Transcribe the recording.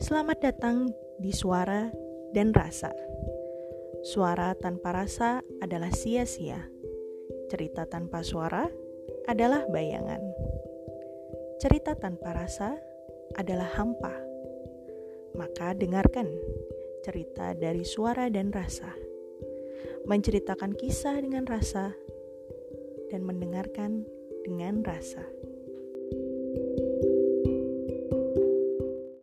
Selamat datang di Suara dan Rasa. Suara tanpa rasa adalah sia-sia. Cerita tanpa suara adalah bayangan. Cerita tanpa rasa adalah hampa. Maka dengarkan cerita dari suara dan rasa. Menceritakan kisah dengan rasa dan mendengarkan dengan rasa.